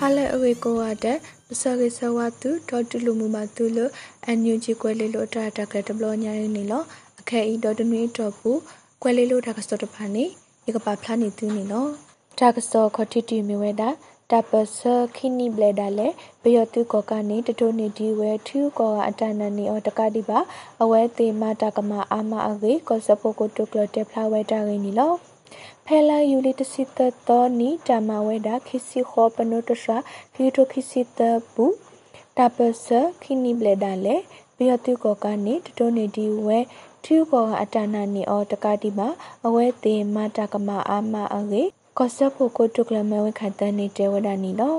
ဟာလဲအဝေကိုရတဲ့ပစကေဆဝတုဒေါ်တူလူမူမတူလအန်ယူဂျီကွဲလေးလိုတာတကတဘလညာရင်းနေလောအခဲဤဒေါ်တနွေတော့ဘူးကွဲလေးလိုတာကစတော့တဖာနေဧကပါဖလာနေသူနေလောတာကစောခတိတီမီဝဲတာတပစခိနိဘလဒါလေဘယတုကောကနေတတိုနေဒီဝဲထူကောအတနနီအောတကတိပါအဝဲသေးမတကမအာမအဝေကောစပိုကိုတုကလတက်ဖလာဝဲတာရင်းနီလော ဖဲလာယူလီတစီတတော်နီတမဝဲတာခိစီခောပနုတရှာဖီတိုခိစီတဘူးတပစခိနိဘလဒါလေဘယတုကောကနေတတိုနေဒီဝဲထူကောအတနနီအောတကတိပါအဝဲသေးမတကမအာမအဝေကောဆဖို့ကိုတုကလမဲဝခတန်နေတဲ့ဝဒနီလော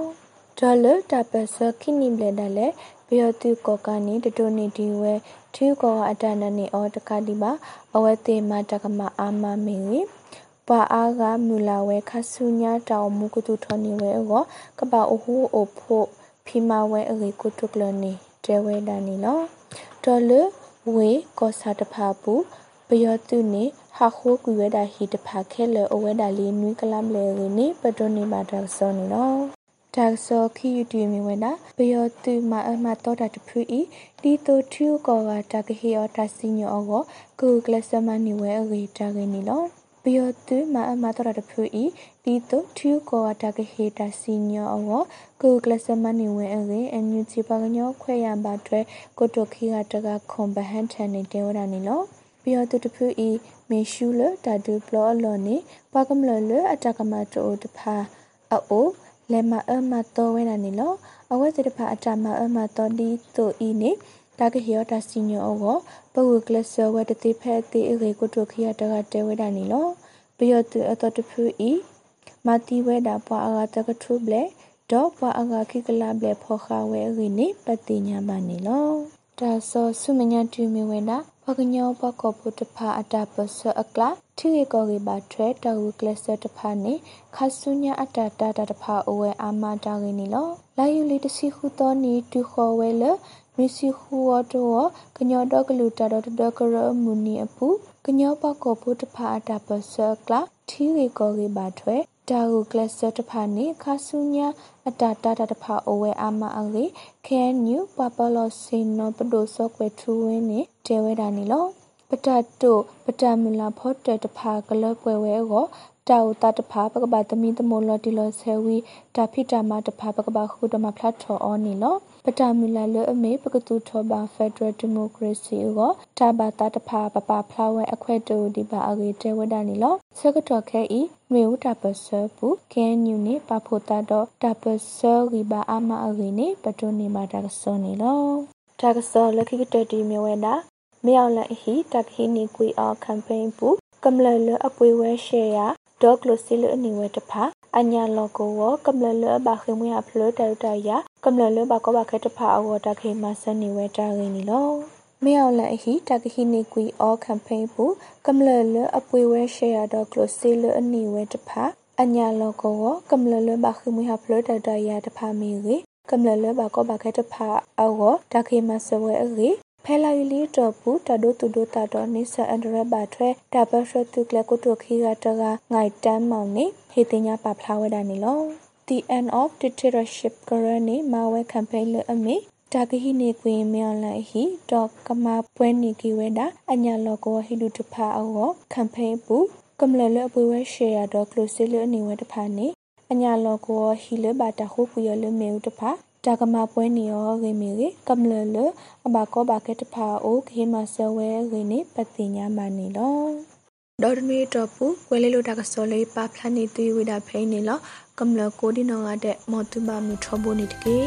ဒေါ်လတပစခိနိဘလဒလေဘယောတုကောကနေတတိုနေဒီဝဲထူကောအတနနေအောတခတိပါအဝဲတေမတကမအာမမေဝေ ပါအားကမူလာဝဲခဆုညာတောင်မူကုတုထောနေဝဲအောကပအဟုအဖို့ဖီမဝဲအေကုတုကလနေတဲဝဲဒာနီလောဒေါ်လဝေကောစာတဖာပူပယောတုနေဟာခိုးကူဝဲတာဟီတဖာခဲလေအဝဲတာလီနွိကလမ်လေရနေပဒိုနေမာဒါဆောနေနော်ဒါဆောခီယူတီမီဝဲတာပယောတုမအမတော်တာတဖူဤဒီတိုထူကောကတကဟီအောတာစီညောအောကူကလစမနီဝဲအေတာကနီလော ပယောတုမအမတော်တာတဖူဤဒီတိုထူကောကတကဟီတာစီညောအောကူကလစမနီဝဲအေအန်ယူချီပါကညောခွဲရပါတွဲကိုတိုခီကတကခွန်ဘဟန်ထန်နေတေဝဒနီလောပယောတုတဖူဤမေရှုလတာဒူပလောလောနေပကမလလအတကမတိုတဖာအိုလေမအမတော်ဝဲနာနေလောအဝဲစတဖာအတမအမတော်ဒီတိုဤနေ တာကဟီယောတာစီညောအောပဝကလဆဝဲတတိဖဲတိအေကိုတိုခီယတကတဲဝဲတာနေလောပယောတုအတော်တဖူဤမာတီဝဲတာပွာအာတကထုဘလေဒေါ်ပွာအာခိကလာဘလေဖောခဝဲရီနေပတိညာပါနေလောဒါဆောဆုမညာတူမီဝဲတာပကညောပကောပုတဖာအတာပစအကလာထိရေကောကေပါထွဲတဝကလစတဖာနေခဆုညာအတာတာတဖာအဝဲအာမတာရင်းနီလောလာယူလီတစီခုတော်နီတူခေါ်ဝဲလ မီစီခူဝတော်ကညောတော့ကလူတာတော့တကရမူနီအပူကညောပကောပုတဖာအတာပစကလာထိရေကောကေပါထွဲတာဟုကလစတဖာနေခါဆုညာအတာတာတဖာအဝဲအာမအလေခဲညူပပလောစင်နောပဒိုဆော့ကွယ်ထူဝင်းနေတဲဝဲတာနေလောပတတုပတမူလာဖော့တတဖာကလပွဲဝဲကို တာဝတတဖာပကပသမီတမောလတီလဆဲဝီတာဖိတာမတဖာပကပခုတမဖလတ်ထောအောနီလောပတမူလာလအမေပကတူထောဘာဖက်ဒရယ်ဒီမိုကရေစီကိုတာဘာတာတဖာပပဖလာဝဲအခွဲတူဒီပါအဂေတဲဝဒနီလောဆကတော်ခဲဤမေဝတာပဆပူကဲညူနေပဖိုတာတော့တာပဆရီဘာအမအဂေနေပတုနေမာတာဆောနေလောတာကဆောလခိကတတီမြဝဲတာမြောက်လက်ဟီတခီနီကွီအော်ကမ်ပိန်းပူကမ္လလအပွေဝဲရှေယာ ဒေါကလိုစီလအနီဝဲတဖာအညာလောကိုဝကမ္လလဘခေမွေအဖလတတရကမ္လလဘကောဘခဲတဖာအဝတခေမဆနီဝဲတာရင်းနီလောမြောက်လက်ဟီတကဟီနီကွီအော်ကမ်ပိန်းပူကမ္လလအပွေဝဲရှေယာဒေါကလိုစီလအနီဝဲတဖာအညာလောကိုဝကမ္လလဘခေမွေအဖလတတရတဖာမီရီကမ္လလဘကောဘခဲတဖာအဝတခေမဆဝဲအေ ဖဲလာယူလီတော့ဘူးတဒိုတူဒိုတာတော့နိဆာအန်ဒရဘာထွဲတပရှတုကလကုတုခီကတကငိုင်တမ်းမောင်နေဟေတင်ညာပဖလာဝဲတာနေလော The end of dictatorship ကရနေမဝဲ campaign လအမေတာကဟိနေကွေမြောင်လိုက်ဟိတော့ကမပွဲနေကီဝဲတာအညာလောကောဟိလူတဖာအော campaign ပူကမလလအပွေဝဲ share တော့ close လအနေဝဲတဖာနေအညာလောကောဟိလဘာတာခုပူရလမေဦးတဖာ တာကမပွဲနေရောဂေမီရေကမ္လလအဘကောဘာကတဖာအိုခေမဆဝဲဂေနေပတိညာမနီလောဒေါ်ဒမီတော့ပူဝဲလေးလိုတာကစောလေးပါဖလာနေသွေးဝိတာဖိနေလောကမ္လကိုဒီနောငါတဲ့မောတူဘာမီထဘိုနေတကေ